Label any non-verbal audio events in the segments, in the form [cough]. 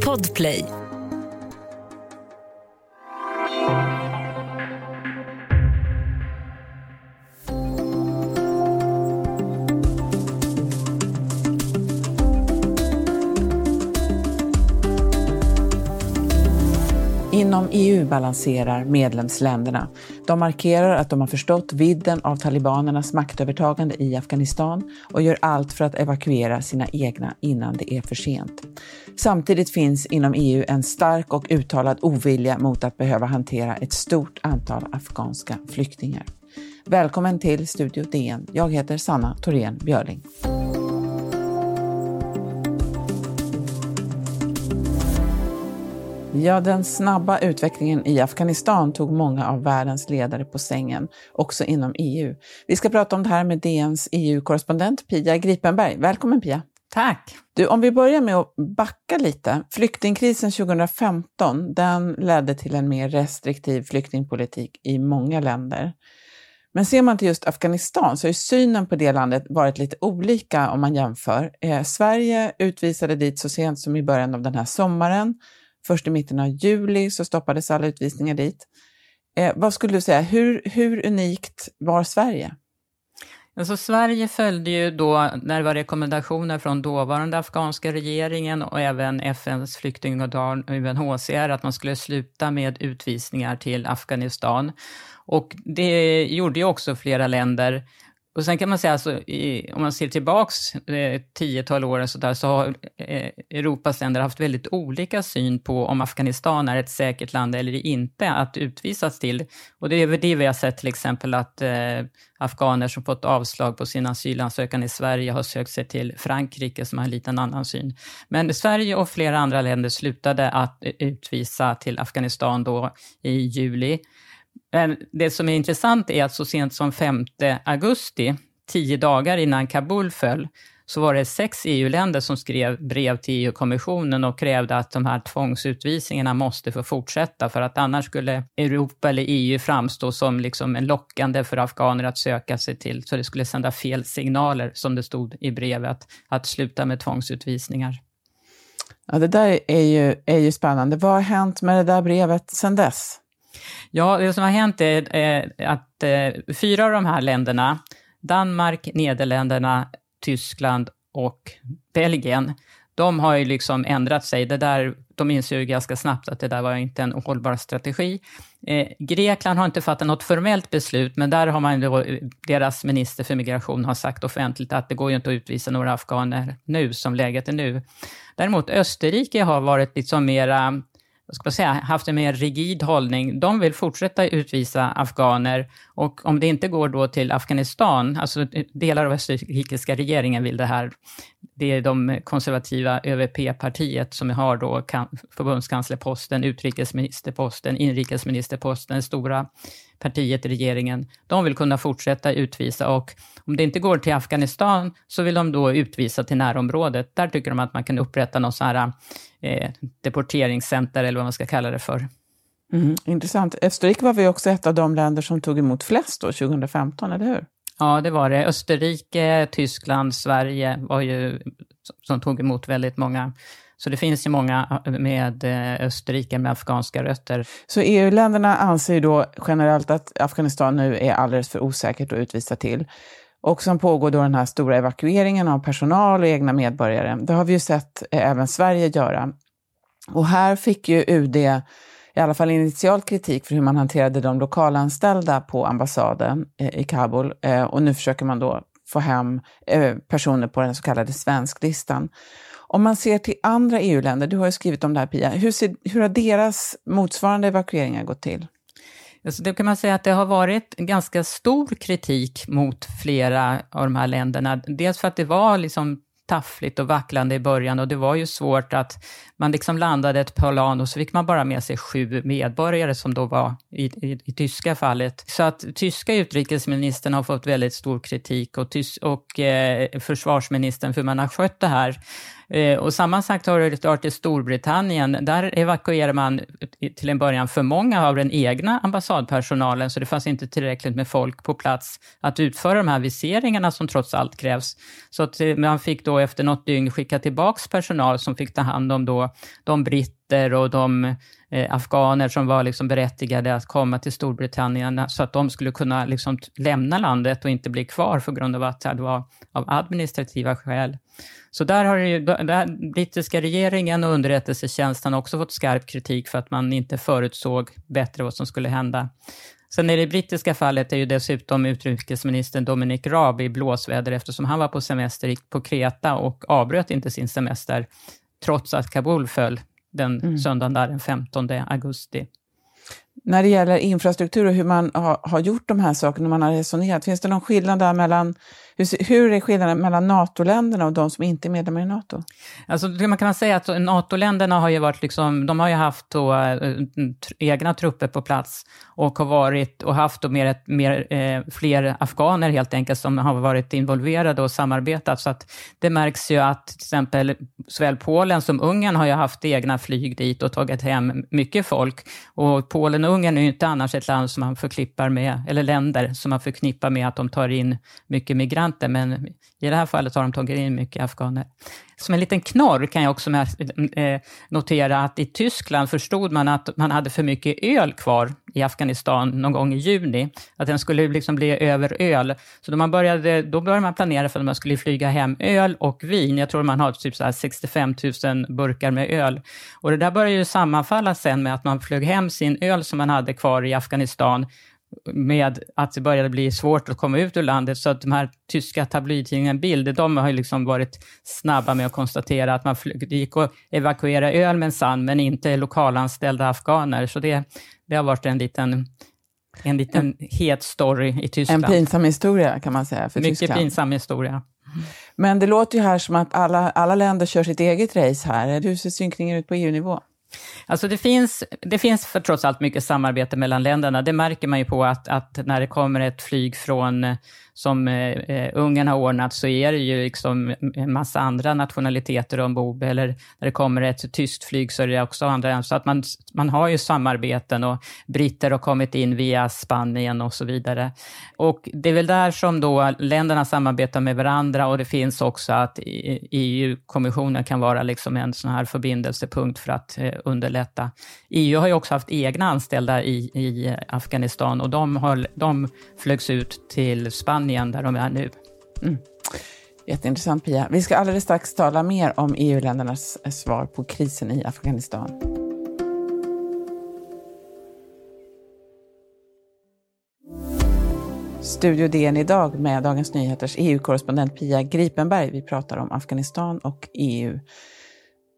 Podplay. Inom EU balanserar medlemsländerna. De markerar att de har förstått vidden av talibanernas maktövertagande i Afghanistan och gör allt för att evakuera sina egna innan det är för sent. Samtidigt finns inom EU en stark och uttalad ovilja mot att behöva hantera ett stort antal afghanska flyktingar. Välkommen till Studio DN. Jag heter Sanna Thorén Björling. Ja, den snabba utvecklingen i Afghanistan tog många av världens ledare på sängen, också inom EU. Vi ska prata om det här med DNs EU-korrespondent Pia Gripenberg. Välkommen Pia! Tack! Du, om vi börjar med att backa lite. Flyktingkrisen 2015, den ledde till en mer restriktiv flyktingpolitik i många länder. Men ser man till just Afghanistan så har synen på det landet varit lite olika om man jämför. Eh, Sverige utvisade dit så sent som i början av den här sommaren Först i mitten av juli så stoppades alla utvisningar dit. Eh, vad skulle du säga, hur, hur unikt var Sverige? Alltså Sverige följde ju då, när det var rekommendationer från dåvarande afghanska regeringen och även FNs flyktingorgan UNHCR, att man skulle sluta med utvisningar till Afghanistan. Och det gjorde ju också flera länder. Och sen kan man säga, alltså, i, om man ser tillbaks eh, tiotal år så, där, så har eh, Europas länder haft väldigt olika syn på om Afghanistan är ett säkert land eller inte att utvisas till. Och det är väl det vi har sett till exempel att eh, afghaner som fått avslag på sin asylansökan i Sverige har sökt sig till Frankrike som har en liten annan syn. Men Sverige och flera andra länder slutade att eh, utvisa till Afghanistan då i juli. Men det som är intressant är att så sent som 5 augusti, tio dagar innan Kabul föll, så var det sex EU-länder som skrev brev till EU-kommissionen och krävde att de här tvångsutvisningarna måste få fortsätta, för att annars skulle Europa eller EU framstå som liksom en lockande för afghaner att söka sig till, så det skulle sända fel signaler, som det stod i brevet, att sluta med tvångsutvisningar. Ja, det där är ju, är ju spännande. Vad har hänt med det där brevet sedan dess? Ja, det som har hänt är eh, att eh, fyra av de här länderna, Danmark, Nederländerna, Tyskland och Belgien, de har ju liksom ändrat sig. Det där, de inser ju ganska snabbt att det där var inte en hållbar strategi. Eh, Grekland har inte fattat något formellt beslut, men där har man då, eh, deras minister för migration har sagt offentligt att det går ju inte att utvisa några afghaner nu, som läget är nu. Däremot Österrike har varit liksom mera vad ska man säga, haft en mer rigid hållning. De vill fortsätta utvisa afghaner och om det inte går då till Afghanistan, alltså delar av österrikiska regeringen vill det här, det är de konservativa ÖVP-partiet som har då förbundskanslerposten, utrikesministerposten, inrikesministerposten, stora partiet i regeringen. De vill kunna fortsätta utvisa och om det inte går till Afghanistan så vill de då utvisa till närområdet. Där tycker de att man kan upprätta något sån här eh, deporteringscenter eller vad man ska kalla det för. Mm, intressant. Österrike var vi också ett av de länder som tog emot flest då, 2015, eller hur? Ja, det var det. Österrike, Tyskland, Sverige var ju som tog emot väldigt många. Så det finns ju många eh, med eh, Österrike med afghanska rötter. Så EU-länderna anser ju då generellt att Afghanistan nu är alldeles för osäkert att utvisa till. Och som pågår då den här stora evakueringen av personal och egna medborgare. Det har vi ju sett eh, även Sverige göra. Och här fick ju UD i alla fall initial kritik för hur man hanterade de lokalanställda på ambassaden i Kabul. Och nu försöker man då få hem personer på den så kallade svensklistan. Om man ser till andra EU-länder, du har ju skrivit om det här Pia, hur, ser, hur har deras motsvarande evakueringar gått till? Alltså det kan man säga att det har varit ganska stor kritik mot flera av de här länderna. Dels för att det var liksom taffligt och vacklande i början och det var ju svårt att man liksom landade ett plan och så fick man bara med sig sju medborgare som då var i, i, i tyska fallet. Så att tyska utrikesministern har fått väldigt stor kritik och, tys och eh, försvarsministern för hur man har skött det här. Eh, och samma sak har det varit i Storbritannien. Där evakuerar man till en början för många av den egna ambassadpersonalen, så det fanns inte tillräckligt med folk på plats att utföra de här viseringarna som trots allt krävs. Så att eh, man fick då efter något dygn skicka tillbaks personal som fick ta hand om då de britter och de eh, afghaner som var liksom berättigade att komma till Storbritannien så att de skulle kunna liksom lämna landet och inte bli kvar på grund av att det var av administrativa skäl. Så där har ju, där brittiska regeringen och underrättelsetjänsten också fått skarp kritik för att man inte förutsåg bättre vad som skulle hända. Sen i det brittiska fallet är ju dessutom utrikesministern Dominic Raab i blåsväder eftersom han var på semester på Kreta och avbröt inte sin semester trots att Kabul föll den mm. söndagen där den 15 augusti. När det gäller infrastruktur och hur man har, har gjort de här sakerna, man har resonerat, finns det någon skillnad där mellan hur, hur är skillnaden mellan NATO-länderna och de som inte är medlemmar i NATO? Alltså, man kan säga att NATO-länderna har ju varit liksom, de har ju haft då, äh, egna trupper på plats och har varit och haft då mer, mer, äh, fler afghaner helt enkelt som har varit involverade och samarbetat. Så att det märks ju att till exempel såväl Polen som Ungern har ju haft egna flyg dit och tagit hem mycket folk. Och Polen och Ungern är ju inte annars ett land som man förknippar med, eller länder som man förknippar med att de tar in mycket migranter men i det här fallet har de tagit in mycket afghaner. Som en liten knorr kan jag också eh, notera att i Tyskland förstod man att man hade för mycket öl kvar i Afghanistan någon gång i juni, att den skulle liksom bli över öl. Så då, man började, då började man planera för att man skulle flyga hem öl och vin. Jag tror man har typ så 65 000 burkar med öl. Och det där började ju sammanfalla sen med att man flög hem sin öl som man hade kvar i Afghanistan med att det började bli svårt att komma ut ur landet, så att de här tyska tabloidtidningarna Bild, de har ju liksom varit snabba med att konstatera att man det gick att evakuera öl minsann, men inte lokalanställda afghaner. Så det, det har varit en liten, en liten en, het story i Tyskland. En pinsam historia kan man säga för Mycket Tyskland. Pinsam historia. Men det låter ju här som att alla, alla länder kör sitt eget race här. Hur ser synkningen ut på EU-nivå? Alltså det finns, det finns för trots allt mycket samarbete mellan länderna. Det märker man ju på att, att när det kommer ett flyg från som eh, eh, Ungern har ordnat så är det ju liksom en massa andra nationaliteter ombord. Eller när det kommer ett tyskt flyg så är det också andra. Så att man, man har ju samarbeten och britter har kommit in via Spanien och så vidare. Och det är väl där som då länderna samarbetar med varandra och det finns också att EU-kommissionen kan vara liksom en sån här förbindelsepunkt för att eh, underlätta. EU har ju också haft egna anställda i, i Afghanistan och de, har, de flögs ut till Spanien Spanien där de är nu. Mm. Jätteintressant Pia. Vi ska alldeles strax tala mer om EU-ländernas svar på krisen i Afghanistan. Studio DN idag med Dagens Nyheters EU-korrespondent Pia Gripenberg. Vi pratar om Afghanistan och EU.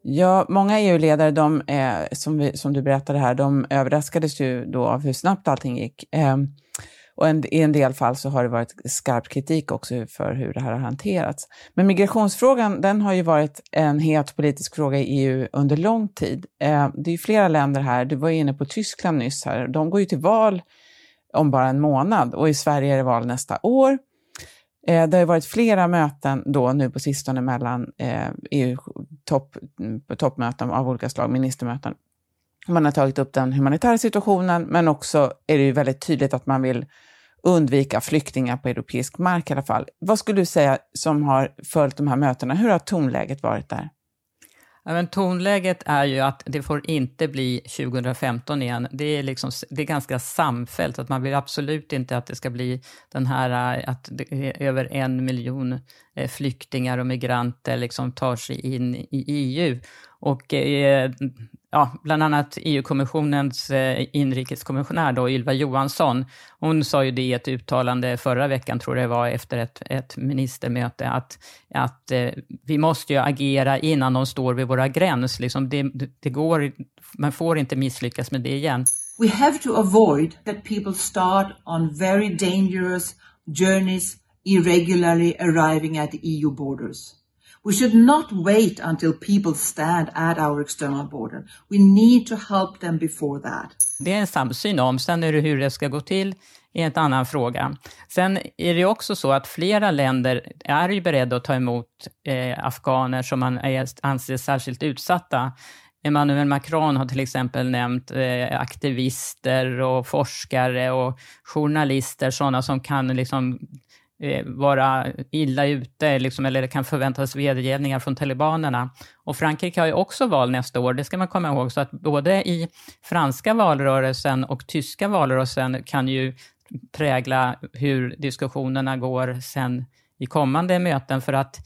Ja, många EU-ledare, de, eh, som, som du berättade här, de överraskades ju då av hur snabbt allting gick. Eh, och en, i en del fall så har det varit skarp kritik också för hur det här har hanterats. Men migrationsfrågan, den har ju varit en het politisk fråga i EU under lång tid. Eh, det är ju flera länder här, du var ju inne på Tyskland nyss här, de går ju till val om bara en månad och i Sverige är det val nästa år. Eh, det har varit flera möten då nu på sistone mellan eh, e EU-toppmöten av olika slag, ministermöten, man har tagit upp den humanitära situationen, men också är det ju väldigt tydligt att man vill undvika flyktingar på europeisk mark i alla fall. Vad skulle du säga som har följt de här mötena? Hur har tonläget varit där? Ja, men tonläget är ju att det får inte bli 2015 igen. Det är, liksom, det är ganska samfällt, att man vill absolut inte att det ska bli den här, eh, att över en miljon eh, flyktingar och migranter liksom tar sig in i EU. Och eh, ja, bland annat EU-kommissionens eh, inrikeskommissionär då, Ylva Johansson, hon sa ju det i ett uttalande förra veckan, tror jag det var, efter ett, ett ministermöte, att, att eh, vi måste ju agera innan de står vid våra gräns. Liksom det, det går, man får inte misslyckas med det igen. We have to avoid that people start on very dangerous journeys irregularly arriving at EU borders. We should not wait until people stand at our external border. We need to help them before that. Det är en samsyn om. Sen är det hur det ska gå till är en annan fråga. Sen är det också så att flera länder är ju beredda att ta emot eh, afghaner som man är, anser särskilt utsatta. Emmanuel Macron har till exempel nämnt eh, aktivister och forskare och journalister, sådana som kan liksom Eh, vara illa ute, liksom, eller det kan förväntas vedergällningar från talibanerna. Och Frankrike har ju också val nästa år, det ska man komma ihåg. Så att både i franska valrörelsen och tyska valrörelsen kan ju prägla hur diskussionerna går sen i kommande möten, för att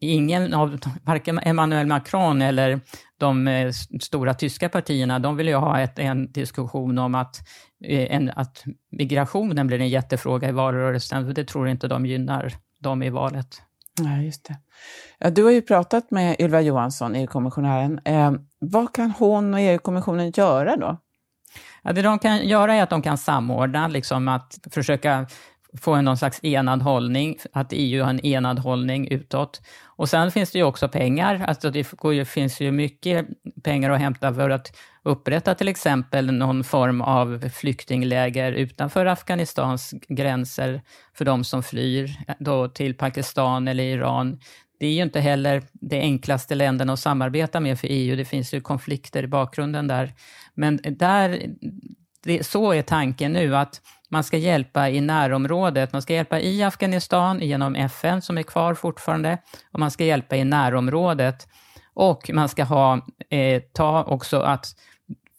ingen av, varken Emmanuel Macron eller de eh, stora tyska partierna, de vill ju ha ett, en diskussion om att, eh, en, att migrationen blir en jättefråga i valrörelsen, det tror inte de gynnar dem i valet. Nej, just det. Ja, du har ju pratat med Ylva Johansson, EU-kommissionären. Eh, vad kan hon och EU-kommissionen göra då? Ja, det de kan göra är att de kan samordna, liksom att försöka få en någon slags enad hållning, att EU har en enad hållning utåt. Och sen finns det ju också pengar, alltså det finns ju mycket pengar att hämta för att upprätta till exempel någon form av flyktingläger utanför Afghanistans gränser för de som flyr eh, då till Pakistan eller Iran. Det är ju inte heller de enklaste länderna att samarbeta med för EU, det finns ju konflikter i bakgrunden där. Men där, det, så är tanken nu, att man ska hjälpa i närområdet. Man ska hjälpa i Afghanistan genom FN som är kvar fortfarande och man ska hjälpa i närområdet. Och man ska ha, eh, ta också att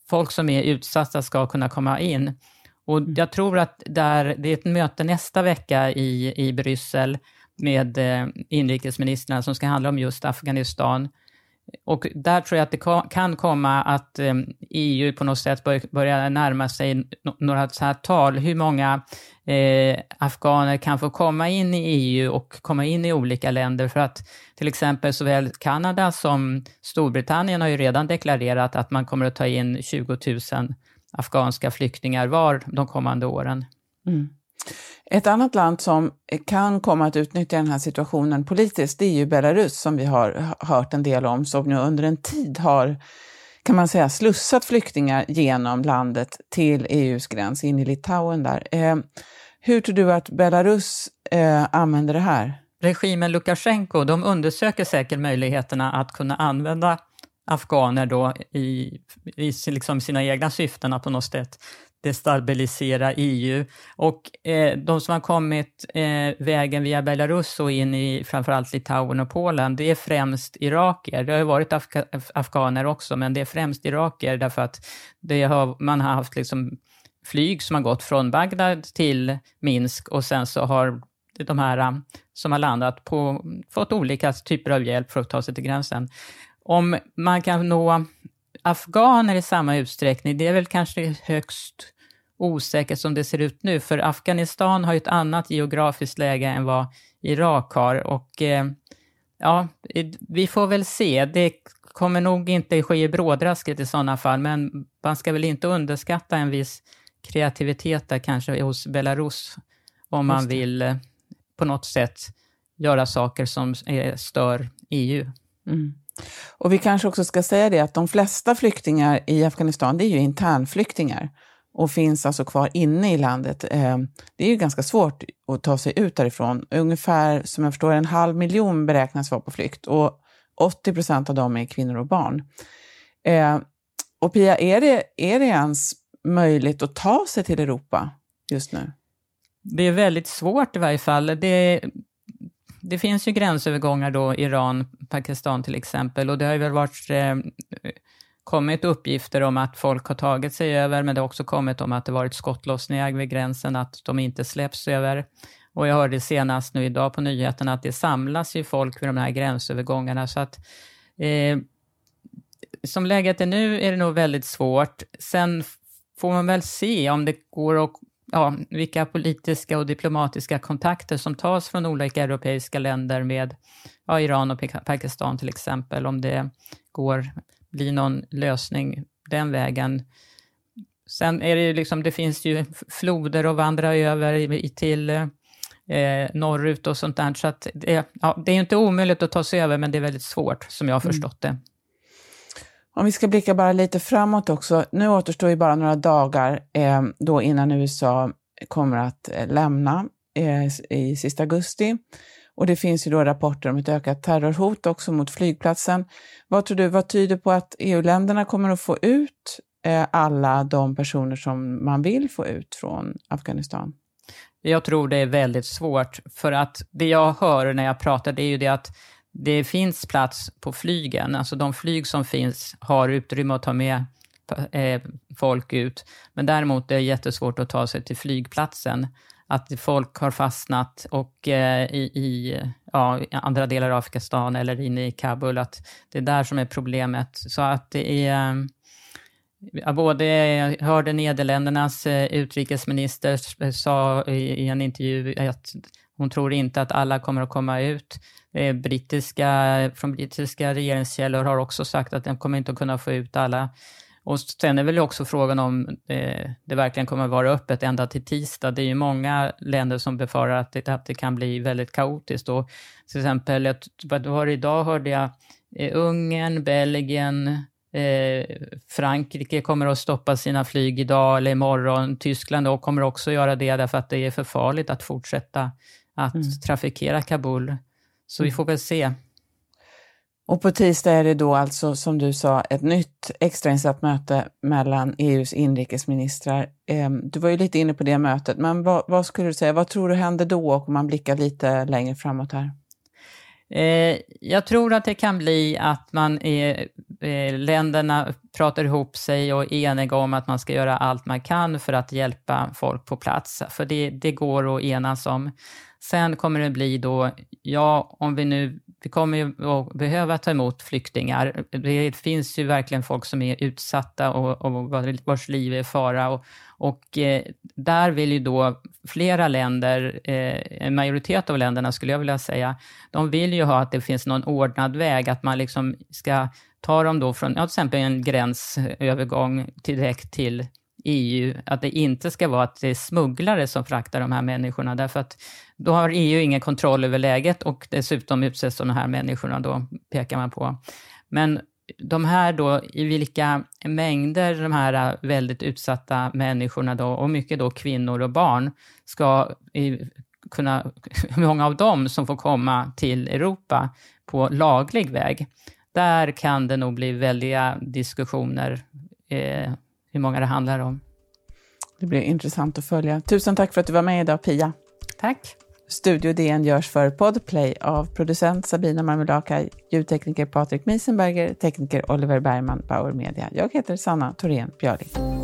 folk som är utsatta ska kunna komma in. Och mm. jag tror att där, det är ett möte nästa vecka i, i Bryssel med eh, inrikesministrarna som ska handla om just Afghanistan. Och där tror jag att det kan komma att eh, EU på något sätt börjar närma sig några så här tal, hur många eh, afghaner kan få komma in i EU och komma in i olika länder. För att till exempel såväl Kanada som Storbritannien har ju redan deklarerat att man kommer att ta in 20 000 afghanska flyktingar var de kommande åren. Mm. Ett annat land som kan komma att utnyttja den här situationen politiskt, det är ju Belarus som vi har hört en del om, som nu under en tid har, kan man säga, slussat flyktingar genom landet till EUs gräns, in i Litauen där. Eh, hur tror du att Belarus eh, använder det här? Regimen Lukasjenko, de undersöker säkert möjligheterna att kunna använda afghaner då i, i liksom sina egna syften att på något sätt destabilisera EU. Och eh, de som har kommit eh, vägen via Belarus och in i framförallt Litauen och Polen, det är främst iraker. Det har ju varit afga afghaner också, men det är främst iraker därför att det har, man har haft liksom flyg som har gått från Bagdad till Minsk och sen så har de här eh, som har landat på, fått olika typer av hjälp för att ta sig till gränsen. Om man kan nå afghaner i samma utsträckning, det är väl kanske högst osäkert som det ser ut nu, för Afghanistan har ju ett annat geografiskt läge än vad Irak har och eh, ja, vi får väl se. Det kommer nog inte ske i brådrasket i sådana fall, men man ska väl inte underskatta en viss kreativitet där kanske hos Belarus om man vill eh, på något sätt göra saker som stör EU. Mm. Och vi kanske också ska säga det att de flesta flyktingar i Afghanistan, det är ju internflyktingar och finns alltså kvar inne i landet. Eh, det är ju ganska svårt att ta sig ut därifrån. Ungefär, som jag förstår en halv miljon beräknas vara på flykt och 80 procent av dem är kvinnor och barn. Eh, och Pia, är det, är det ens möjligt att ta sig till Europa just nu? Det är väldigt svårt i varje fall. Det, det finns ju gränsövergångar då, Iran, Pakistan till exempel, och det har ju väl varit eh, kommit uppgifter om att folk har tagit sig över, men det har också kommit om att det varit skottlossningar vid gränsen, att de inte släpps över. Och jag hörde senast nu idag på nyheterna att det samlas ju folk vid de här gränsövergångarna, så att eh, som läget är nu är det nog väldigt svårt. Sen får man väl se om det går att ja, vilka politiska och diplomatiska kontakter som tas från olika europeiska länder med ja, Iran och Pakistan till exempel, om det går bli någon lösning den vägen. Sen är det ju liksom, det finns ju floder att vandra över till eh, norrut och sånt där, så att det, ja, det är inte omöjligt att ta sig över, men det är väldigt svårt, som jag har mm. förstått det. Om vi ska blicka bara lite framåt också. Nu återstår ju bara några dagar eh, då innan USA kommer att eh, lämna eh, i sista augusti. Och det finns ju då rapporter om ett ökat terrorhot också mot flygplatsen. Vad tror du, vad tyder på att EU-länderna kommer att få ut eh, alla de personer som man vill få ut från Afghanistan? Jag tror det är väldigt svårt, för att det jag hör när jag pratar, det är ju det att det finns plats på flygen. Alltså de flyg som finns har utrymme att ta med eh, folk ut. Men däremot är det jättesvårt att ta sig till flygplatsen. Att folk har fastnat och eh, i, i ja, andra delar av Afghanistan eller inne i Kabul, att det är där som är problemet. Så att det är... Eh, jag både, jag hörde Nederländernas eh, utrikesminister sa i en intervju att hon tror inte att alla kommer att komma ut. Eh, brittiska, från brittiska regeringskällor har också sagt att de kommer inte att kunna få ut alla. Och sen är väl också frågan om eh, det verkligen kommer att vara öppet ända till tisdag. Det är ju många länder som befarar att det, att det kan bli väldigt kaotiskt. Och till exempel, vad var det idag hörde jag, eh, Ungern, Belgien, eh, Frankrike kommer att stoppa sina flyg idag eller imorgon. Tyskland då kommer också göra det därför att det är för farligt att fortsätta att mm. trafikera Kabul. Så vi mm. får väl se. Och på tisdag är det då alltså, som du sa, ett nytt extrainsatt möte mellan EUs inrikesministrar. Ehm, du var ju lite inne på det mötet, men vad, vad skulle du säga, vad tror du händer då om man blickar lite längre framåt här? Eh, jag tror att det kan bli att man är, eh, länderna pratar ihop sig och är eniga om att man ska göra allt man kan för att hjälpa folk på plats. För det, det går att enas om. Sen kommer det bli då, ja, om vi nu, vi kommer ju att behöva ta emot flyktingar. Det finns ju verkligen folk som är utsatta och, och vars liv är i fara. Och, och eh, där vill ju då flera länder, eh, en majoritet av länderna skulle jag vilja säga, de vill ju ha att det finns någon ordnad väg, att man liksom ska ta dem då från, ja, till exempel en gränsövergång direkt till EU, att det inte ska vara att det är smugglare som fraktar de här människorna, därför att då har EU ingen kontroll över läget och dessutom utsätts de här människorna då, pekar man på. Men de här då, i vilka mängder de här väldigt utsatta människorna då, och mycket då kvinnor och barn, ska kunna, [laughs] hur många av dem som får komma till Europa på laglig väg, där kan det nog bli väldiga diskussioner eh, hur många det handlar om. Det blir intressant att följa. Tusen tack för att du var med idag, Pia. Tack. Studio DN görs för Podplay av producent Sabina Marmelakai, ljudtekniker Patrik Miesenberger, tekniker Oliver Bergman, Bauer Media. Jag heter Sanna Thorén Björling.